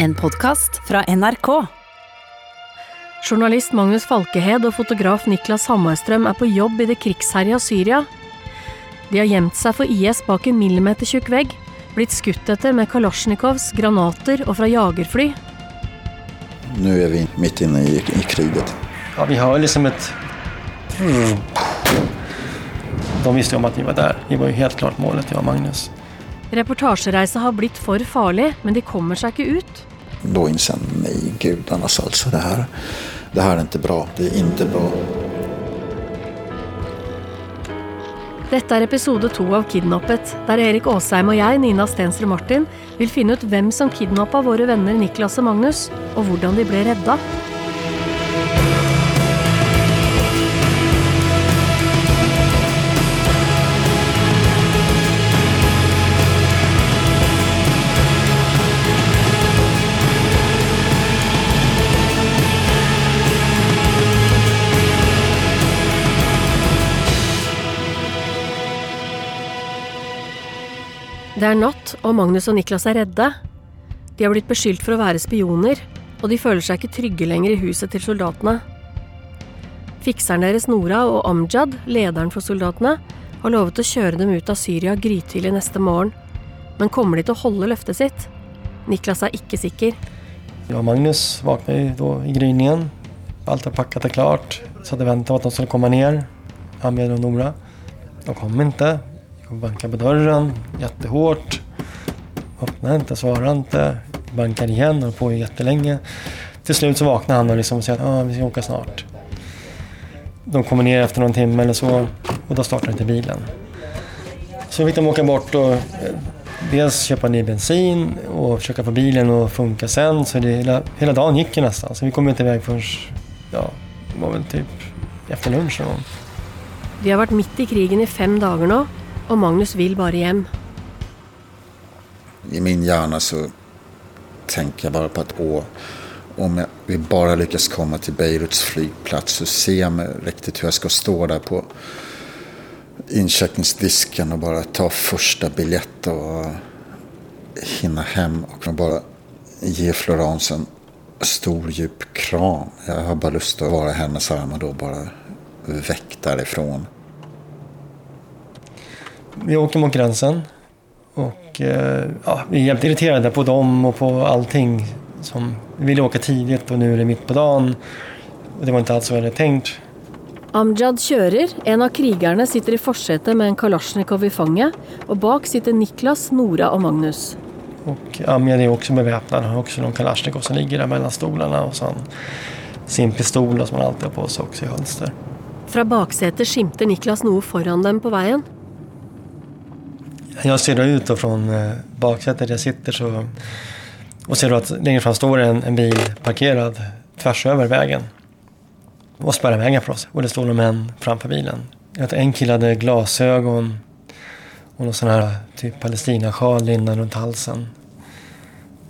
En podkast fra NRK. Journalist Magnus Falkehed og fotograf Niklas Hammarstrøm er på jobb i det krigsherja Syria. De har gjemt seg for IS bak en millimetertjukk vegg, blitt skutt etter med kalasjnikovs, granater og fra jagerfly. Nu är vi mitt inne i, i kriget. Ja, vi hör liksom ett... Mm. De visste om att vi var där. Vi var ju helt klart målet, jag och Magnus. Reportasjereise har blitt for farlig, men de kommer seg ikke ut. Då inser jag, nej gudarnas alltså, det här, det här är inte bra. Det är inte bra. Dette er episode to av Kidnappet, der Erik Aasheim og jeg, Nina Stensrud Martin, vil finne ut hvem som kidnappa våre venner Niklas og Magnus, og hvordan de ble redda. Det er natt, og Magnus og Niklas er redde. De har blitt beskyldt for å være spioner, og de føler seg ikke trygge lenger i huset til soldatene. Fikseren deres Nora og Amjad, lederen for soldatene, har lovet å kjøre dem ut av Syria grytidlig neste morgen. Men kommer de til å holde løftet sitt? Niklas er ikke sikker. Jag och Magnus vaknade ju då i gryningen. Allt var packat och klart. Så hade väntat på att de skulle komma ner. Ahmed och Nora. De kom inte bankar på dörren jättehårt. Öppnar inte, svarar inte. Bankar igen, håller på jättelänge. Till slut så vaknar han och liksom säger att ah, vi ska åka snart. De kommer ner efter någon timme eller så och då startar inte bilen. Så fick de åka bort och eh, dels köpa ny bensin och försöka få bilen att funka sen. Så det, hela, hela dagen gick ju nästan. Så vi kom inte iväg förrän, ja, det var väl typ efter lunch någon gång. Har varit mitt i krigen i fem dagar nu. Och Magnus vill bara hem. I min hjärna så tänker jag bara på att åh, om jag, vi bara lyckas komma till Beiruts flygplats så ser jag mig riktigt hur jag ska stå där på incheckningsdisken och bara ta första biljett och hinna hem och bara ge Florence en stor djup kram. Jag har bara lust att vara i hennes armar då, bara väck därifrån. Vi åker mot gränsen. Och eh, ja, vi är jävligt irriterade på dem och på allting. Som, vi ville åka tidigt och nu är det mitt på dagen. Och det var inte alls så vi hade tänkt. Amjad kjører, en av krigerne sitter i forsetet med en kalasjnikov i fanget, og bak sitter Niklas, Nora og Magnus. Och Amjad är också beväpnad. Han har också någon kalasjnikov som ligger där mellan stolarna. Och så han sin pistol som han alltid har på sig också i hölster. Fra baksetet skimter Niklas noe foran dem på veien. Jag ser då ut då från eh, baksätet jag sitter så och ser då att längre fram står en, en bil parkerad tvärs över vägen och spärrar vägen för oss. Och det står några män framför bilen. En kille hade glasögon och någon sån här typ palestinasjal linnad runt halsen.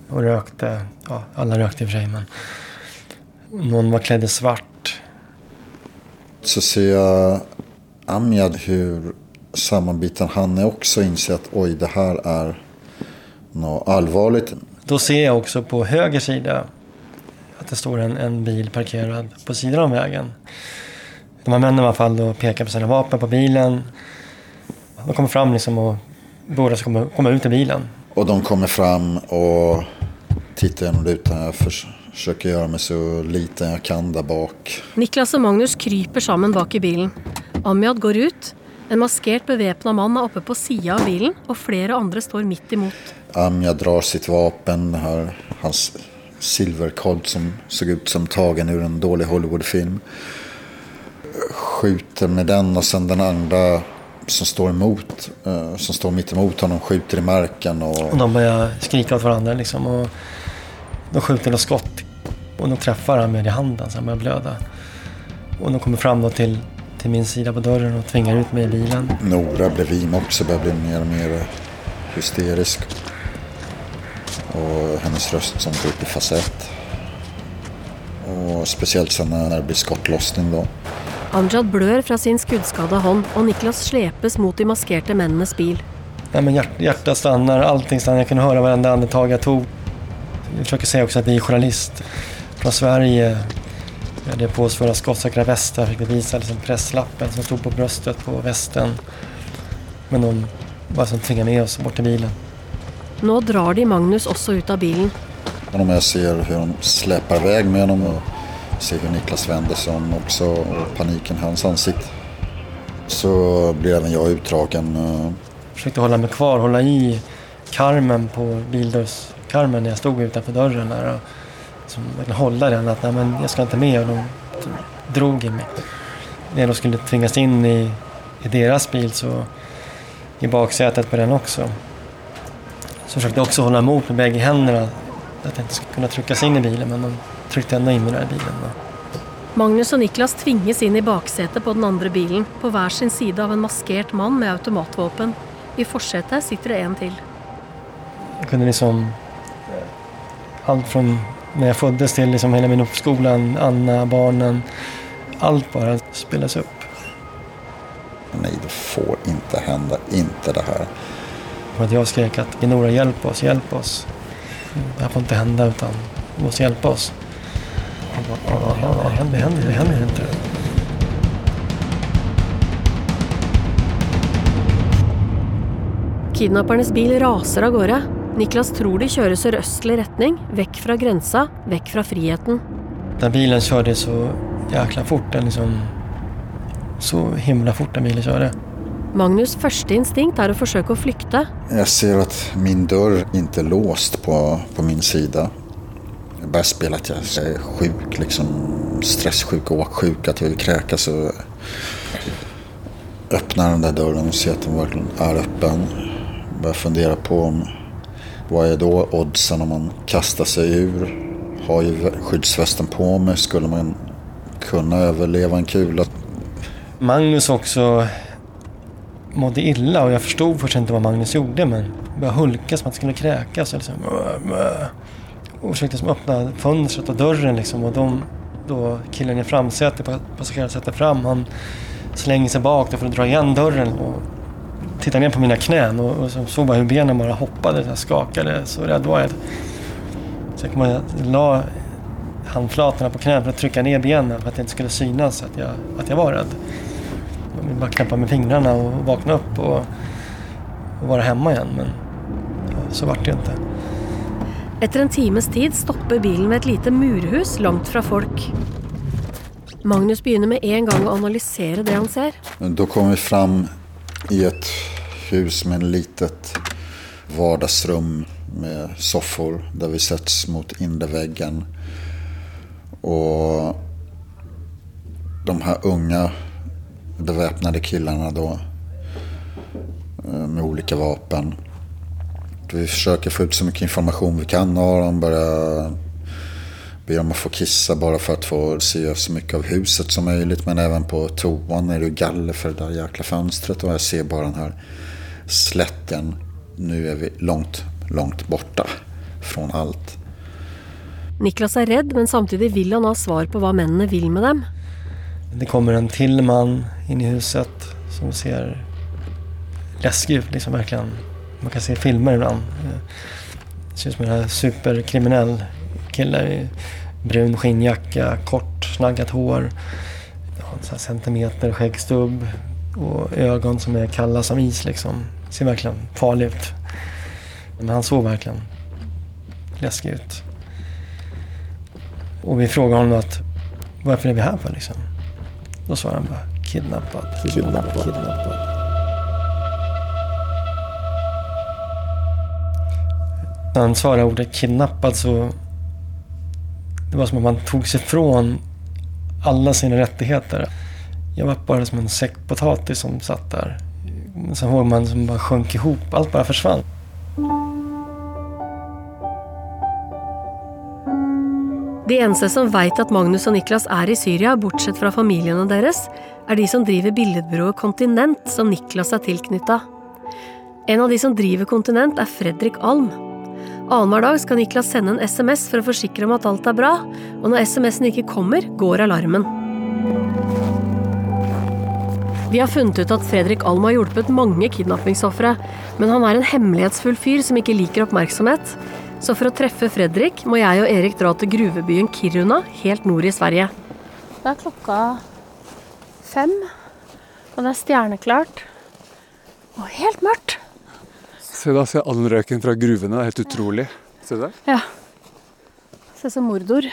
Och rökte, ja alla rökte i och för sig men någon var klädd i svart. Så ser jag Amjad hur sammanbiten han är också inser att oj det här är något allvarligt. Då ser jag också på höger sida att det står en, en bil parkerad på sidan av vägen. De här männen i alla fall då pekar på sina vapen på bilen. De kommer fram liksom och båda ska komma, komma ut ur bilen. Och de kommer fram och tittar genom rutan. Jag försöker göra mig så liten jag kan där bak. Niklas og Magnus kryper sammen bak i bilen. Amjad går ut. En maskert bevæpna mann er oppe på sida av bilen, og flere andre står midt imot. Amja drar sitt vapen, har hans silverkolt som såg ut som tagen ur en dålig Hollywoodfilm. Skjuter med den och sen den andra som står emot, eh, som står mitt emot honom skjuter i marken. Och... Och de börjar skrika åt varandra liksom. Och de skjuter något skott och de träffar han med i handen så han börjar blöda. Och de kommer fram då till, till min sida på dörren och tvingar ut mig i bilen. Nora bredvid mig också börjar bli mer och mer hysterisk. Och hennes röst som går upp i falsett. Och speciellt sen när det blir skottlossning då. Amjad blør fra sin skuddskadde hånd, og Niklas slepes mot de maskerte mennenes bil. Nej, men hjärt, hjärtat stannar, allting stannar. Jag kunde höra varenda andetag jag tog. Vi försöker säga också att vi är journalist från Sverige. Vi hade på oss våra skottsäkra västar, fick vi visa liksom presslappen som stod på bröstet på västen. Men de bara som tvingade med oss bort till bilen. Nå drar de Magnus också ut av bilen. Om jag ser hur de släpar iväg med honom och ser hur Niklas vänder sig om också och paniken i hans ansikte. Så blir även jag utdragen. eh, försökte hålla mig kvar, hålla i karmen på bildörrskarmen när jag stod utanför dörren. Där och som, verkligen hålla den, att nej, men jag ska inte med. Och de drog i mig. När jag då skulle tvingas in i, i deras bil så i baksätet på den också. Så försökte jag också hålla emot med bägge händerna. Att jag inte skulle kunna tryckas in i bilen men de tryckte ändå in mig där i bilen. Magnus och Niklas tvinges in i baksätet på den andra bilen på var sin sida av en maskerad man med automatvapen. I forsätet sitter det en till. Jag kunde liksom eh, allt från när jag föddes till liksom hela min uppskolan, Anna, barnen. Allt bara spelas upp. Nej, det får inte hända. Inte det här. Och att jag skrek att Gnora hjälp oss, hjälp oss. Det här får inte hända utan du måste hjälpa oss. Och bara, "Ja, Det händer, det händer, det händer inte. Kidnappernes bil raser av gårde. Niklas tror de kjører sørøstlig retning, vekk fra grensa, vekk fra friheten. Den bilen körde så jäkla fort. Den liksom, så himla fort den bilen körde. Magnus første instinkt å forsøke å flykte, Jag ser att min dörr inte är låst på, på min sida. Jag börjar spela att jag är sjuk, liksom stresssjuk och åksjuk, att jag vill kräkas. Och öppnar den där dörren och ser att den verkligen är öppen. Börjar fundera på om, vad är då oddsen om man kastar sig ur? Har ju skyddsvästen på mig, skulle man kunna överleva en kula? Magnus också mådde illa och jag förstod först inte vad Magnus gjorde men började hulka som att han skulle kräkas. Och, liksom, och försökte som öppna fönstret och dörren liksom och de, då killen i framsätet, på passagerarsätet fram, han slänger sig bak för att dra igen dörren och tittar ner på mina knän och, och så såg bara hur benen bara hoppade, så skakade. Så rädd var jag. Så jag kommer jag la handflatorna på knät för att trycka ner benen för att det inte skulle synas att jag, att jag var rädd. Jag ville bara knäppa med fingrarna och vakna upp och, och vara hemma igen. Men ja, så vart det inte. Etter en times tid stopper bilen ved et lite murhus langt fra folk. Magnus begynner med en gang å analysere det han ser. Då kom vi fram i ett hus med en litet vardagsrum med soffor där vi sätts mot innerväggen. Och de här unga beväpnade killarna då eh, med olika vapen. Vi försöker få ut så mycket information vi kan av dem. Börjar be om att få kissa bara för att få se så mycket av huset som möjligt. Men även på toan är det galler för det där jäkla fönstret. Och jag ser bara den här slätten. Nu är vi långt, långt borta från allt. Niklas er redd, men samtidig vil han ha svar på hva mennene vil med dem. Det kommer en till man in i huset som ser läskig ut. Liksom verkligen. Man kan se filmer ibland. Det ser ut som en superkriminell kille i brun skinnjacka, kort snaggat hår. Ja, centimeter skäggstubb och ögon som är kalla som is liksom. Ser verkligen farlig ut. Men han såg verkligen läskig ut. Och vi frågade honom att varför är vi här för liksom? Då svarade han bara kidnappad, kidnappad, kidnappad. När han svarade ordet kidnappad så det var som att man tog sig ifrån alla sina rättigheter. Jag var bara som en säck potatis som satt där. Sen såg man som bara sjönk ihop. Allt bara försvann. De eneste som vet att Magnus och Niklas är i Syrien, bortsett från familjen och deras, är de som driver billedbyrået Kontinent, som Niklas är tilknytta. En av de som driver Kontinent, är Fredrik Alm. Annenhver dag skal Niklas sende en SMS for å forsikre om at alt er bra, og når SMS-en ikke kommer, går alarmen. Vi har funnet ut at Fredrik Alm har hjulpet mange kidnappingsofre, men han er en hemmelighetsfull fyr som ikke liker oppmerksomhet. Så for å treffe Fredrik må jeg og Erik dra til gruvebyen Kiruna, helt nord i Sverige. Det er klokka fem, og det er stjerneklart. Og helt mørkt. Se da, se all røyken fra gruvene. Det er helt utrolig. Se der. Ja. Se som mordor.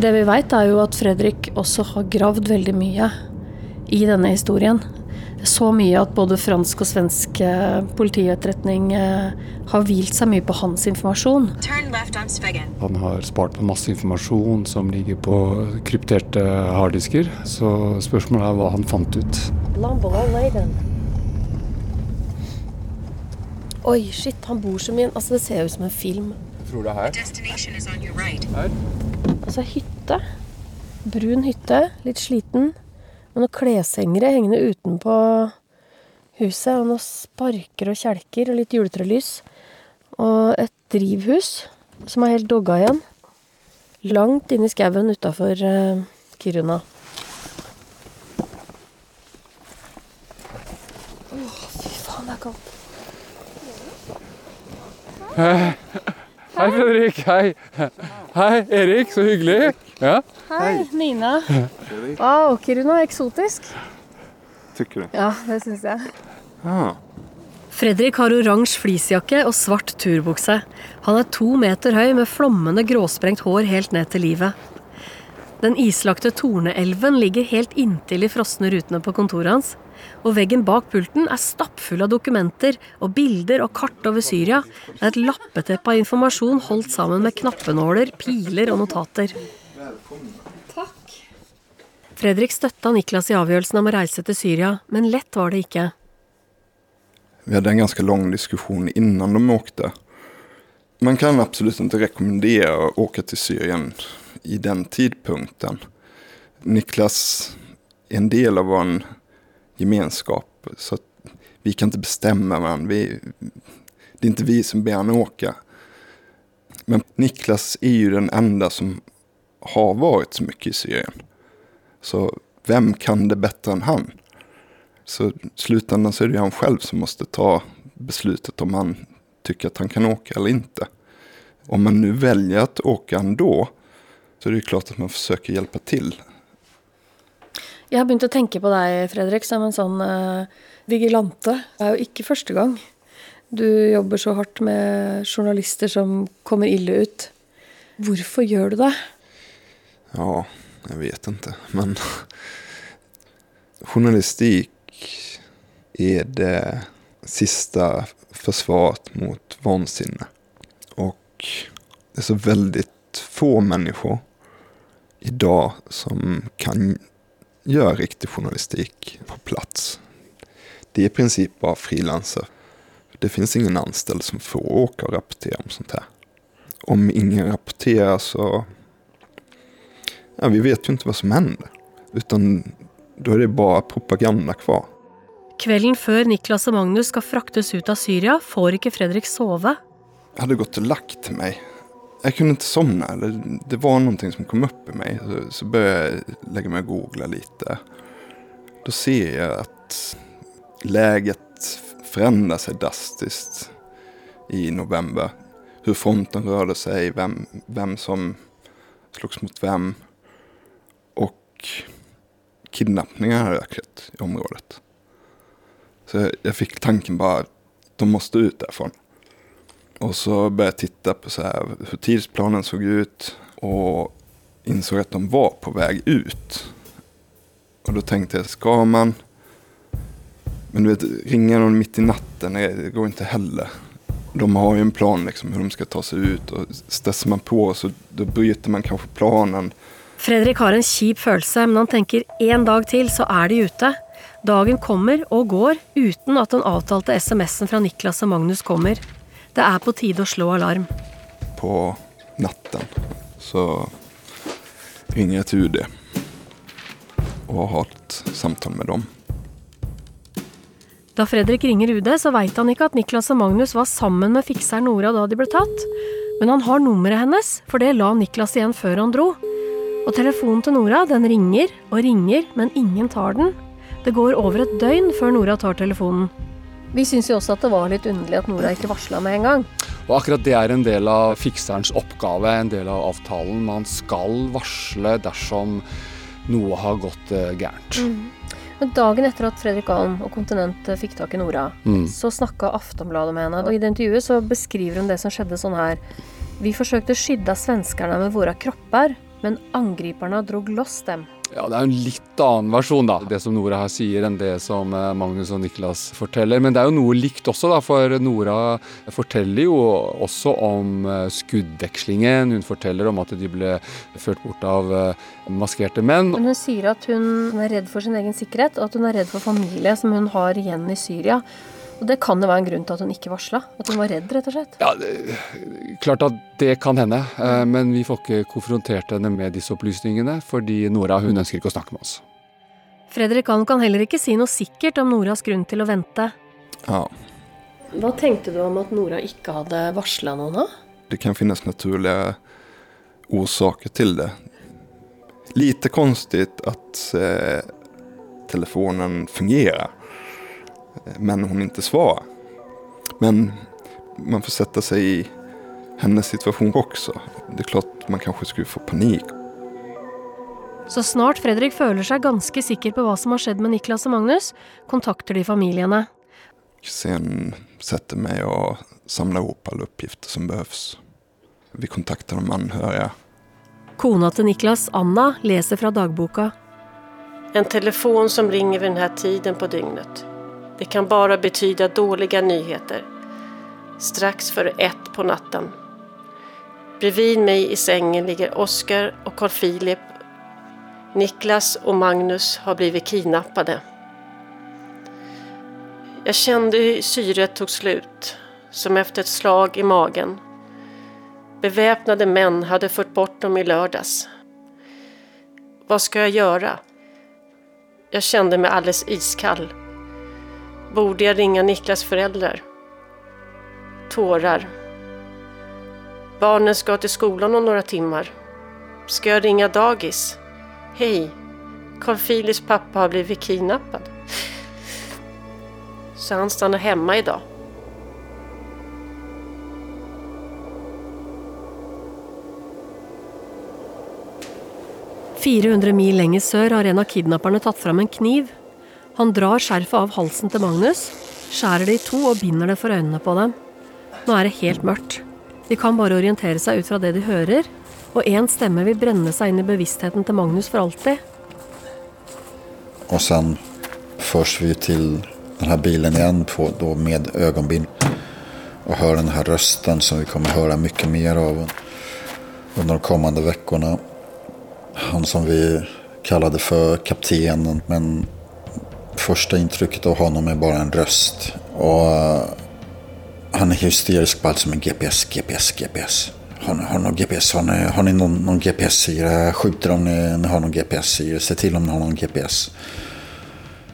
Det vi veit, er jo at Fredrik også har gravd veldig mye i denne historien. Så mye at både fransk og svensk eh, politietterretning eh, har hvilt seg mye på hans informasjon. Turn left on Svegen. Han har spart på masse informasjon som ligger på krypterte harddisker. Så spørsmålet er hva han fant ut. Oi, shit, han bor som i en Altså, det ser ut som en film. Tror det er her. Destination is on your right. Altså hytte. Brun hytte, litt sliten. Med noen kleshengere hengende utenpå huset. Og noen sparker og kjelker og litt juletrelys. Og et drivhus som er helt dogga igjen. Langt inne i skauen utafor uh, eh, Kiruna. Oh, fy faen, det er kaldt. Eh, Hei, Fredrik. Hei. Hei, Erik. Så hyggelig. Ja. Hei, Nina. Wow, Kiruna eksotisk. Tycker du? Ja, det syns jeg. Ah. Fredrik har oransje fleecejakke og svart turbukse. Han er to meter høy med flommende gråsprengt hår helt ned til livet. Den islagte Torneelven ligger helt inntil de frosne rutene på kontoret hans. Og veggen bak pulten er stappfull av dokumenter og bilder og kart over Syria. Det er et lappeteppe av informasjon holdt sammen med knappenåler, piler og notater. Fredrik støtta Niklas i avgjørelsen om å reise til Syria, men lett var det ikke. Vi hade en ganska lång diskussion innan de åkte. Man kan absolut inte rekommendera att åka till Syrien i den tidpunkten. Niklas är en del av vår gemenskap. Så att vi kan inte bestämma varandra. Vi, det är inte vi som ber honom åka. Men Niklas är ju den enda som har varit så mycket i Syrien. Så vem kan det bättre än han? Så i slutändan så är det ju han själv som måste ta beslutet om han tycker att han kan åka eller inte. Om man nu väljer att åka ändå så är det ju klart att man försöker hjälpa till. Jeg har begynt å tenke på deg, Fredrik, som en sånn uh, eh, vigilante. Det er jo ikke første gang du jobber så hardt med journalister som kommer ille ut. Hvorfor gjør du det? Ja, jag vet inte. Men journalistik är det sista försvaret mot vansinne. Och det är så väldigt få människor idag som kan göra riktig journalistik på plats. Det är i princip bara frilansare. Det finns ingen anställd som får åka och rapportera om sånt här. Om ingen rapporterar så... Ja, vi vet ju inte vad som händer. Utan då är det bara propaganda kvar. Kvelden før Niklas og Magnus skal fraktes ut av Syria, får ikke Fredrik sove. Jag hade gått och lagt mig. Jag kunde inte somna. Eller det var någonting som kom upp i mig. Så, så började jag lägga mig och googla lite. Då ser jag att läget förändrar sig drastiskt i november. Hur fronten rörde sig, vem, vem som slogs mot vem. Och kidnappningar har ökat i området. Så jag, jag fick tanken bara, de måste ut därifrån. Och så började jag titta på så här, hur tidsplanen såg ut och insåg att de var på väg ut. Och då tänkte jag, ska man... Men du vet, ringa någon mitt i natten, det det går inte heller. De har ju en plan liksom hur de ska ta sig ut och stressar man på så då bryter man kanske planen. Fredrik har en kjip känsla, men han tänker, en dag till så är de ute. Dagen kommer och går utan att den avtalte SMS-en Niklas och Magnus kommer. Det er på tide å slå alarm. På natten så ringer jag till UD och har ett samtal med dem. Da Fredrik ringer UD, så veit han ikke at Niklas og Magnus var sammen med fikseren Nora da de ble tatt. Men han har nummeret hennes, for det la Niklas igjen før han dro. Og telefonen til Nora, den ringer og ringer, men ingen tar den. Det går over et døgn før Nora tar telefonen. Vi syns jo også at det var litt underlig at Nora ikke varsla med en gang. Og akkurat det er en del av fikserens oppgave, en del av avtalen. Man skal varsle dersom noe har gått eh, gærent. Men dagen etter at Fredrik Alm og Kontinent fikk tak i Nora, Mm. så snakka Aftonbladet med henne. Og i det intervjuet så beskriver hun det som skjedde sånn her. Vi forsøkte skydda svenskarna med våre kropper, men angriparna drog loss dem. Ja, Det er jo en litt annen versjon, da, det som Nora her sier, enn det som eh, Magnus og Niklas forteller. Men det er jo noe likt også, da, for Nora forteller jo også om eh, skuddvekslingen. Hun forteller om at de ble ført bort av eh, maskerte menn. Men hun sier at hun er redd for sin egen sikkerhet, og at hun er redd for familie som hun har igjen i Syria. Og det kan jo være en grunn til at hun ikke varsla. At hun var redd, rett og slett. Ja, det, Klart at det kan hende, eh, men vi får ikke konfrontert henne med disse opplysningene, fordi Nora hun ønsker ikke å snakke med oss. Fredrik Alm kan heller ikke si noe sikkert om Noras grunn til å vente. Ja, Hva tenkte du om at Nora ikke hadde varsla noen, da? det kan finnas naturliga orsaker till det. Lite konstigt att eh, telefonen fungerar. Men hon inte svarar. Men man får sätta sig i hennes situation också. Det är klart man kanske skulle få panik. Så snart Fredrik føler seg ganske sikker på hva som har skjedd med Niklas og Magnus, kontakter de familiene. Sen sätter mig och samlar ihop alla uppgifter som behövs. Vi kontaktar de anhöriga. Kona til Niklas, Anna, leser fra dagboka. En telefon som ringer vid den här tiden på dygnet. Det kan bara betyda dåliga nyheter. Strax före ett på natten. Bredvid mig i sängen ligger Oskar och Carl Philip. Niklas och Magnus har blivit kidnappade. Jag kände hur syret tog slut, som efter ett slag i magen. Beväpnade män hade fört bort dem i lördags. Vad ska jag göra? Jag kände mig alldeles iskall. Borde jag ringa Niklas föräldrar? Tårar. Barnen ska till skolan om några timmar. Ska jag ringa dagis? Hej, Carl Philips pappa har blivit kidnappad. Så han stannar hemma idag. 400 mil lenger sør har en av kidnapperne tatt fram en kniv. Han drar skjerfet av halsen til Magnus, skjærer det i to og binder det for øynene på dem. Nå er det helt mørkt. De kan bare orientere seg ut fra det de hører, og én stemme vil brenne seg inn i bevisstheten til Magnus for alltid. Och sen förs vi till den här bilen igen på, då med ögonbind. Och hör den här rösten som vi kommer höra mycket mer av under de kommande veckorna. Han som vi kallade för kaptenen. Men första intrycket av honom är bara en röst. Och eh, han är hysterisk på allt som är GPS, GPS, GPS. Har ni, har ni någon GPS? Har ni, har ni någon, någon GPS i det? Skjuter om ni, ni har någon GPS i det. Se till om ni har någon GPS.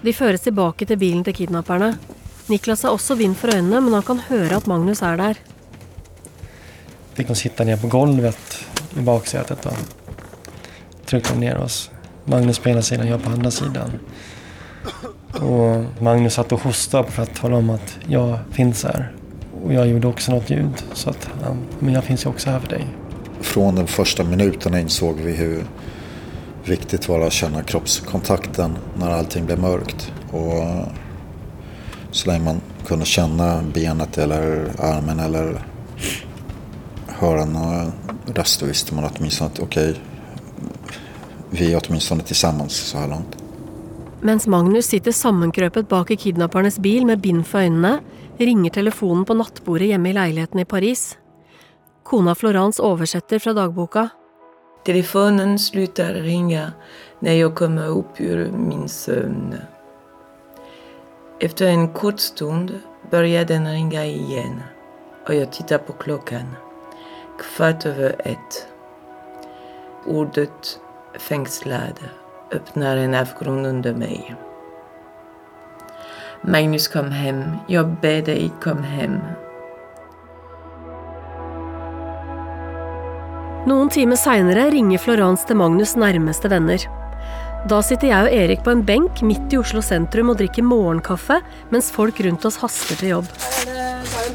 De føres tilbake til bilen til kidnapperne. Niklas har også vind for øynene, men han kan høre at Magnus er der. Fick hon sitta ner på golvet i baksätet och tryckte de ner oss. Magnus på ena sidan, jag på andra sidan. Och Magnus satt och hostade för att tala om att jag finns här. Och jag gjorde också något ljud. Så att, han, men jag finns ju också här för dig. Från den första minuten insåg vi hur viktigt det var att känna kroppskontakten när allting blev mörkt. Och så länge man kunde känna benet eller armen eller höra några röster visste man åtminstone att okej, vi är åtminstone tillsammans så här långt. Mens Magnus sitter sammenkrøpet bak i kidnappernes bil med bind for øynene, ringer telefonen på nattbordet hjemme i leiligheten i Paris. Kona Florence oversetter fra dagboka. Telefonen slutar ringa när jag kommer upp ur min sömn. Efter en kort stund börjar den ringa igen och jag tittar på klockan. Kvart över ett. Ordet fängslad öppnar en avgrund under mig. Magnus kom hem. Jag ber dig kom hem. Noen timer seinere ringer Florence til Magnus' nærmeste venner. Da sitter jeg og Erik på en benk midt i Oslo sentrum og drikker morgenkaffe, mens folk rundt oss haster til jobb.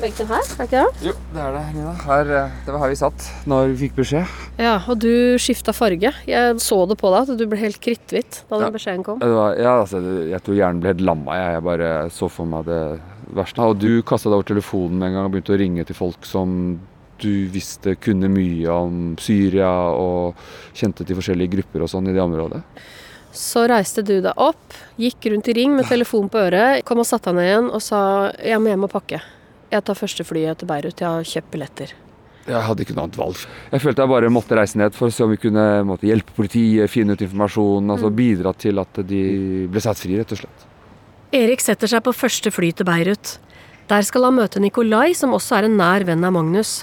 Er benken her, er det ikke det? Jo, det er det, Nina. Her, eh, det var her vi satt når vi fikk beskjed. Ja, og du skifta farge. Jeg så det på deg at du ble helt kritthvit da den Ja. beskjeden kom. Var, ja, altså, jeg tror hjernen ble helt lamma. Jeg, jeg bare så for meg det verste. Og du kasta deg over telefonen med en gang og begynte å ringe til folk som du visste kunne mye om Syria og kjente til forskjellige grupper og sånn i det området. Så reiste du deg opp, gikk rundt i ring med telefon på øret, kom og satte deg ned igjen og sa jeg må hjem og pakke. Jeg tar første flyet til Beirut, jeg har kjøpt billetter. Jeg hadde ikke noe annet valg. Jeg følte jeg bare måtte reise ned for å se om vi kunne måtte, hjelpe politiet, finne ut informasjon, altså bidra til at de ble satt fri, rett og slett. Erik setter seg på første fly til Beirut. Der skal han møte Nikolai, som også er en nær venn av Magnus.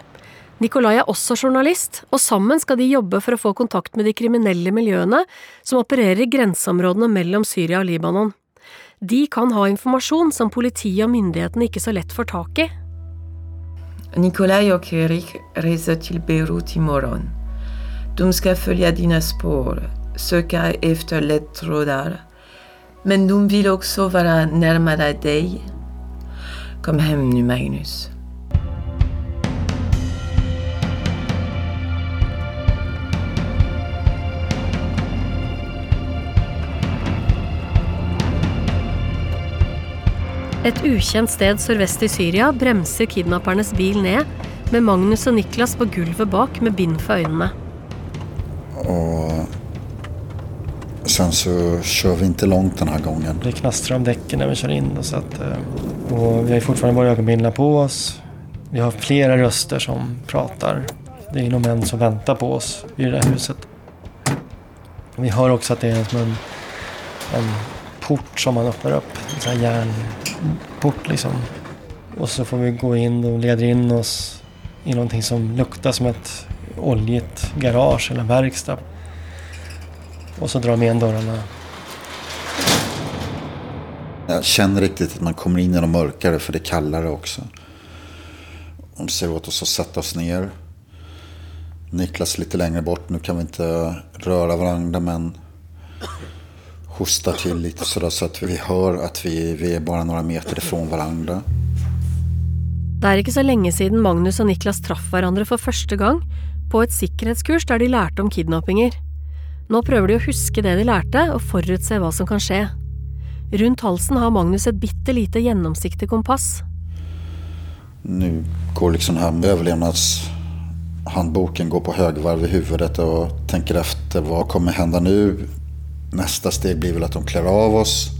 Nikolai er også journalist, og sammen skal de jobbe for å få kontakt med de kriminelle miljøene som opererer i grenseområdene mellom Syria og Libanon. De kan ha informasjon som politiet og myndighetene ikke så lett får tak i. Nikolaj och Erik reser till Beirut imorgon. De ska följa dina spår, söka efter ledtrådar. Men de vill också vara närmare dig. Kom hem nu, Magnus. Et ukjent sted sørvest i Syria bremser kidnappernes bil ned, med Magnus og Niklas på gulvet bak med bind for øynene. Och sen så kör vi inte långt den här gången. Det knastrar om däcken när vi kör in. Och, så att, eh, och vi har fortfarande våra ögonbindlar på oss. Vi har flera röster som pratar. Det är nog män som väntar på oss i det där huset. Vi hör också att det är som en, en port som man öppnar upp. En sån här port liksom. Och så får vi gå in och leder in oss i någonting som luktar som ett oljigt garage eller verkstad. Och så drar de igen dörrarna Jag känner riktigt att man kommer in i de mörkare för det är kallare också. De säger åt oss att sätta oss ner. Niklas lite längre bort. Nu kan vi inte röra varandra men hostar till lite sådär så att vi hör att vi, vi är bara några meter ifrån varandra. Det er ikke så lenge siden Magnus og Niklas traff hverandre for første gang, på et sikkerhetskurs der de lærte om kidnappinger. Nå prøver de å huske det de lærte, og forutse hva som kan skje. Rundt halsen har Magnus et bitte lite gjennomsiktig kompass. Nu går liksom den här överlevnadshandboken går på högvarv i huvudet och tänker efter vad kommer hända nu? Nästa steg blir väl att de klär av oss.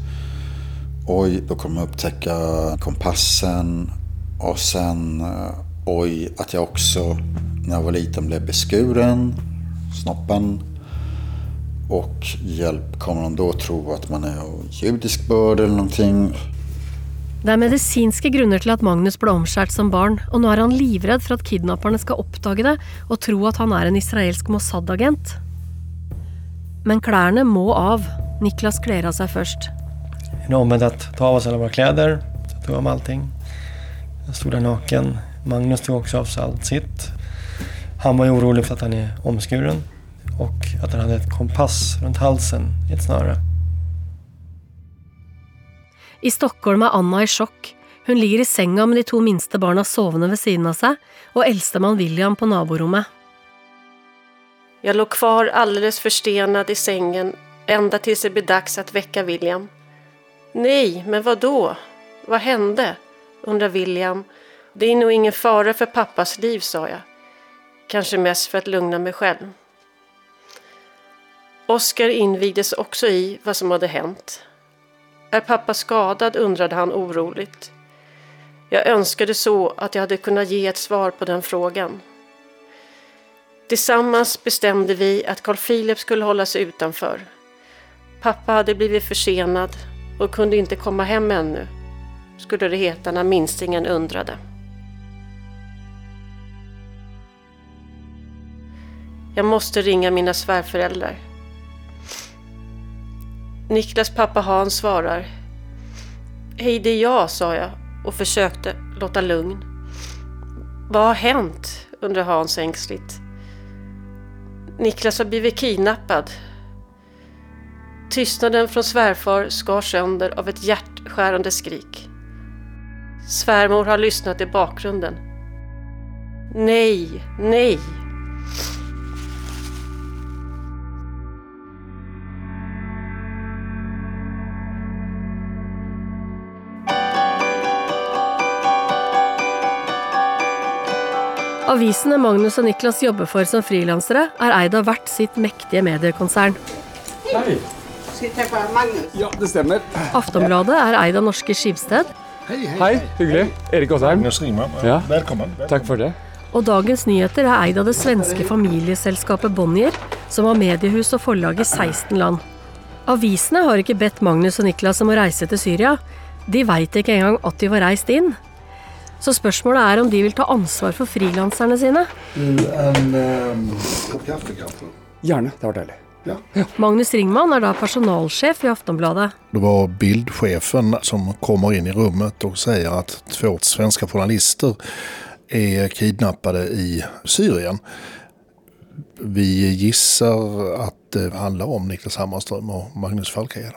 Oj, då kommer de upptäcka kompassen. Och sen, eh, oj, att jag också när jag var liten blev beskuren, snoppen. Och hjälp, kommer de då tro att man är av judisk börd eller någonting? Det er medisinske grunner til at Magnus ble omskjært som barn, og nå er han livredd for at kidnapperne skal oppdage det og tro at han er en israelsk Mossad-agent. Men klærne må av. Niklas kler av seg først. en omvänd att ta av oss alla våra kläder. Jag tog av mig allting. Jag stod där naken. Magnus tog också av sig allt sitt. Han var ju orolig för att han är omskuren och att han hade ett kompass runt halsen i ett snöre. I Stockholm er Anna i sjokk. Hun ligger i senga med de to minste barna sovende ved siden av seg, og eldstemann William på naborommet. Jag låg kvar alldeles förstenad i sängen ända tills det blev dags att väcka William. Nej, men vad då? Vad hände? undrar William. Det är nog ingen fara för pappas liv, sa jag. Kanske mest för att lugna mig själv. Oskar invigdes också i vad som hade hänt. Är pappa skadad? undrade han oroligt. Jag önskade så att jag hade kunnat ge ett svar på den frågan. Tillsammans bestämde vi att Carl Philip skulle hålla sig utanför. Pappa hade blivit försenad och kunde inte komma hem ännu, skulle det heta när minstingen undrade. Jag måste ringa mina svärföräldrar. Niklas pappa Hans svarar. Hej, det är jag, sa jag och försökte låta lugn. Vad har hänt? undrar Hans ängsligt. Niklas har blivit kidnappad. Tystnaden från svärfar skars sönder av ett hjärtskärande skrik. Svärmor har lyssnat i bakgrunden. Nej, nej. Avisene Magnus og Niklas jobber for som frilansere, er eid av hvert sitt mektige mediekonsern. Ja, det stemmer. Aftonbladet er eid av norske Skibsted, Hei, hyggelig. Erik Aasheim. Ja. Välkommen. Takk for det. og Dagens Nyheter er eid av det svenske familieselskapet Bonnier, som har mediehus og forlag i 16 land. Avisene har ikke bedt Magnus og Niklas om å reise til Syria. De veit ikke engang at de var reist inn. Så spørsmålet er om de vil ta ansvar for frilanserne sine. En um, kopp kaffe kanske? Gjerne. Det var deilig. Magnus Ringmann er da personalsjef i Aftonbladet. Det var bildchefen som kommer in i rummet och säger att två svenska journalister är kidnappade i Syrien. Vi gissar att det handlar om Niklas Hammarström och Magnus Falkhed.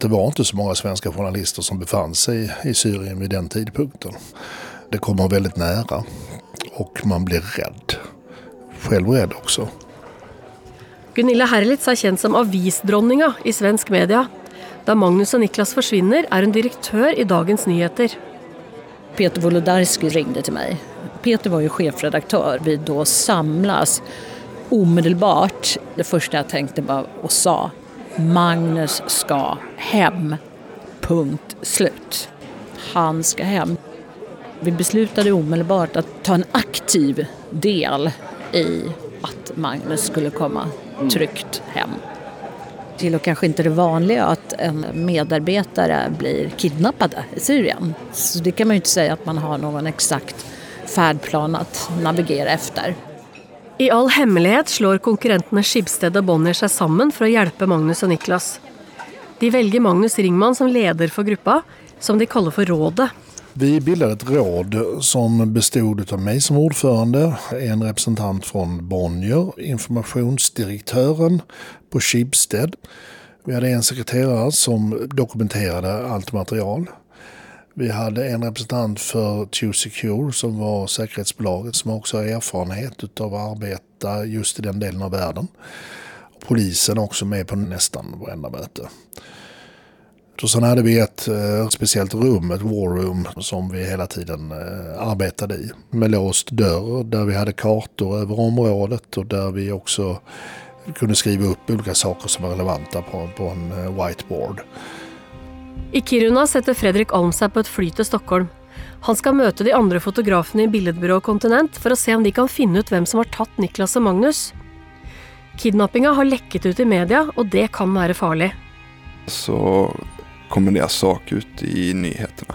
Det var inte så många svenska journalister som befann sig i Syrien vid den tidpunkten. Det kommer väldigt nära och man blir rädd. Själv rädd också. Gunilla Herlitz er kjent som avisdronninga i svensk media. Da Magnus og Niklas forsvinner, er hun direktør i Dagens Nyheter. Peter Wolodarski ringde till mig. Peter var ju chefredaktör. Vi då samlas omedelbart. Det första jag tänkte var och sa Magnus ska hem. Punkt slut. Han ska hem. Vi beslutade omedelbart att ta en aktiv del i att Magnus skulle komma tryggt hem. Till och kanske inte det vanliga att en medarbetare blir kidnappade i Syrien. Så det kan man ju inte säga att man har någon exakt färdplan att navigera efter. I all hemmelighet slår konkurrentene Skibsted og Bonnier seg sammen for å hjelpe Magnus og Niklas. De velger Magnus Ringmann som leder for gruppa, som de kaller for Rådet. Vi bildade ett råd som bestod av mig som ordförande, en representant från Bonnier, informationsdirektören på Schibsted. Vi hade en sekreterare som dokumenterade allt material. Vi hade en representant för Two Secure som var säkerhetsbolaget som också har erfarenhet av att arbeta just i den delen av världen. Polisen också med på nästan varenda möte. Och sen hade vi ett eh, speciellt rum, ett war room, som vi hela tiden eh, arbetade i. Med låst dörr, där vi hade kartor över området och där vi också kunde skriva upp olika saker som var relevanta på, på en eh, whiteboard. I Kiruna setter Fredrik Alm seg på et fly til Stockholm. Han skal møte de andre fotografene i billedbyrået Kontinent for å se om de kan finne ut hvem som har tatt Niklas og Magnus. Kidnappinga har lekket ut i media, og det kan være farlig. Så kommer deras sak ut i nyheterna.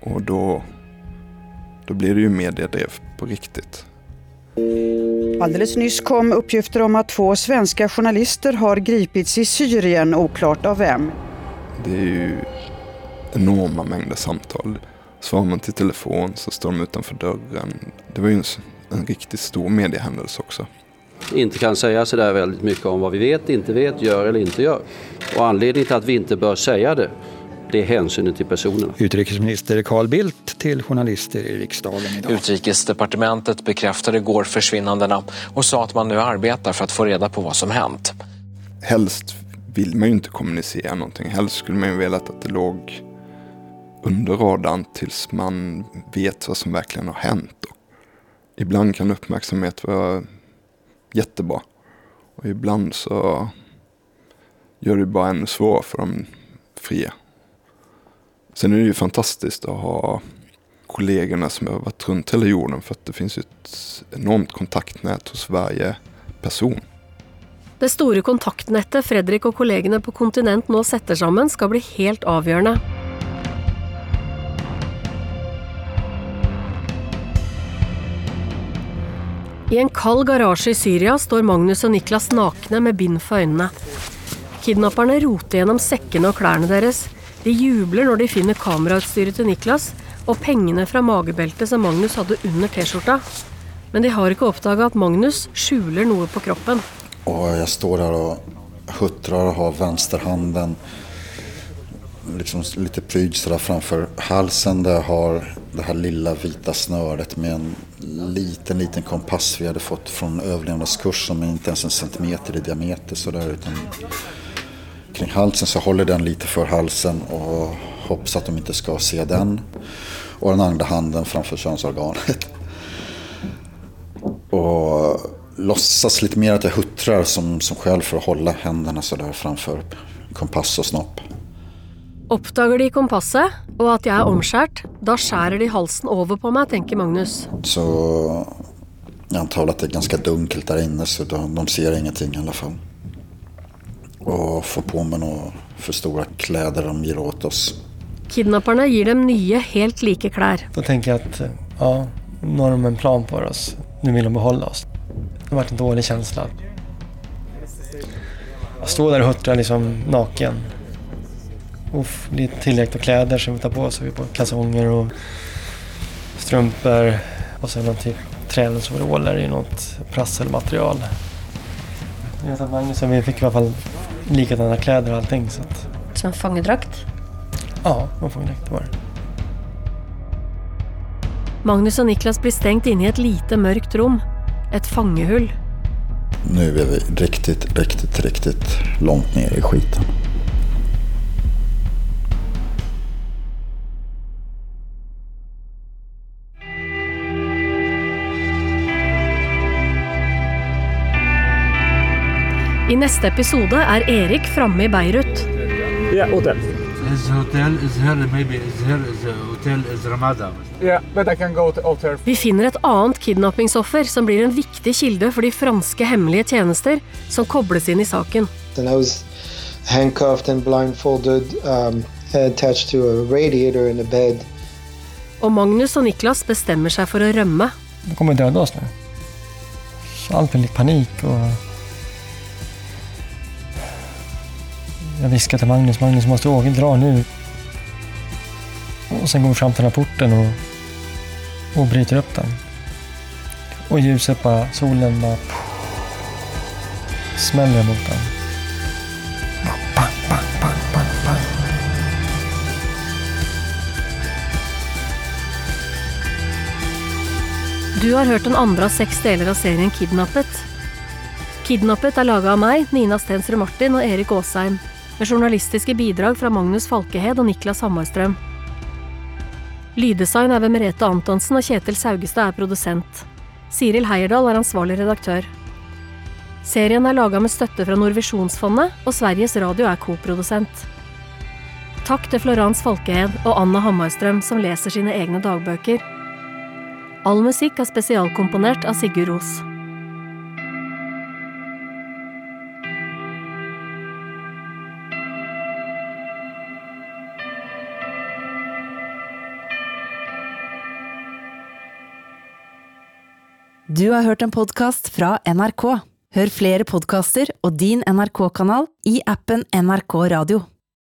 Och då, då blir det ju mediedrev på riktigt. Alldeles nyss kom uppgifter om att två svenska journalister har gripits i Syrien, oklart av vem. Det är ju enorma mängder samtal. Svarar man till telefon så står de utanför dörren. Det var ju en, en riktigt stor mediehändelse också. inte kan säga så där väldigt mycket om vad vi vet, inte vet, gör eller inte gör. Och anledningen till att vi inte bör säga det, det är hänsynen till personerna. Utrikesminister Carl Bildt till journalister i riksdagen idag. Utrikesdepartementet bekräftade igår försvinnandena och sa att man nu arbetar för att få reda på vad som hänt. Helst vill man ju inte kommunicera någonting. Helst skulle man ju velat att det låg under radarn tills man vet vad som verkligen har hänt. Ibland kan uppmärksamhet vara jättebra. Och ibland så gör det bara ännu svårare för de fria. Sen är det ju fantastiskt att ha kollegorna som har varit runt hela jorden för att det finns ju ett enormt kontaktnät hos varje person. Det store kontaktnettet Fredrik og kollegene på Kontinent nå setter sammen, skal bli helt avgjørende. I en kald garasje i Syria står Magnus og Niklas nakne med bind for øynene. Kidnapperne roter gjennom sekkene og klærne deres. De jubler når de finner kamerautstyret til Niklas og pengene fra magebeltet som Magnus hadde under T-skjorta. Men de har ikke oppdaga at Magnus skjuler noe på kroppen. Och jag står där och huttrar och har vänsterhanden liksom lite pryd sådär framför halsen där jag har det här lilla vita snöret med en liten, liten kompass vi hade fått från överlevnadskurs som är inte ens en centimeter i diameter sådär utan kring halsen så håller den lite för halsen och hoppas att de inte ska se den. Och den andra handen framför könsorganet. Och låtsas lite mer att jag huttrar som, som själv för att hålla händerna sådär framför kompass och snopp. Oppdager de kompasset og at jeg er omskjært, da skjærer de halsen over på meg, tenker Magnus. Så jag antar att det är ganska dunkelt där inne så de, de ser ingenting i alla fall. Och får på mig några för stora kläder de ger åt oss. Kidnapperne gir dem nye, helt like klær. Då tänker jag att ja, nu har de en plan på oss. Nu vill de behålla oss. Det varit en dålig känsla. Att stå där och huttra liksom naken. Uff, det är tillräckligt med kläder som vi tar på oss. Vi har på kalsonger och strumpor och sen någon typ träningsoveraller i något prasselmaterial. Jag vet att Magnus och vi fick i alla fall likadana kläder och allting. Så att, Som fangedrakt? ja, man får direkt var det. Magnus og Niklas blir stengt inne i et lite, mørkt rom. Et fangehull. Nu är vi riktigt, riktigt, riktigt långt ner i skiten. I neste episode er Erik framme i Beirut. Yeah, hotel. His hotel is here, maybe is here, is hotel is Ramada. Yeah, but I can go to hotel. Vi finner et annet kidnappingsoffer som blir en viktig kilde for de franske hemmelige tjenester som kobles inn i saken. And I was handcuffed and blindfolded, um, attached to a radiator in a bed. Og Magnus og Niklas bestemmer seg for å rømme. De kommer döda oss nu. Så allt blir panik och... Jag viskar till Magnus, Magnus måste åka, dra nu. Och sen går vi fram till den här porten och, och bryter upp den. Och ljuset bara, solen bara smäller mot den. Du har hört den andra av delar av serien Kidnappet. Kidnappet är laga av mig, Nina Stensrud Martin och Erik Åsheim med journalistiske bidrag fra Magnus Falkehed och Niklas Hammarström. Lyddesign är ved Merete Antonsen, och Kjetil Saugestad är producent. Siril Heierdal är ansvarlig redaktör. Serien är laga med støtte från Nordvisjonsfondet, och Sveriges Radio är koproducent. Tack till Florence Falkehed och Anna Hammarström som läser sina egna dagböcker. All musik är spesialkomponert av Sigurd Ros. Du har hørt en podkast fra NRK. Hør flere podkaster og din NRK-kanal i appen NRK Radio.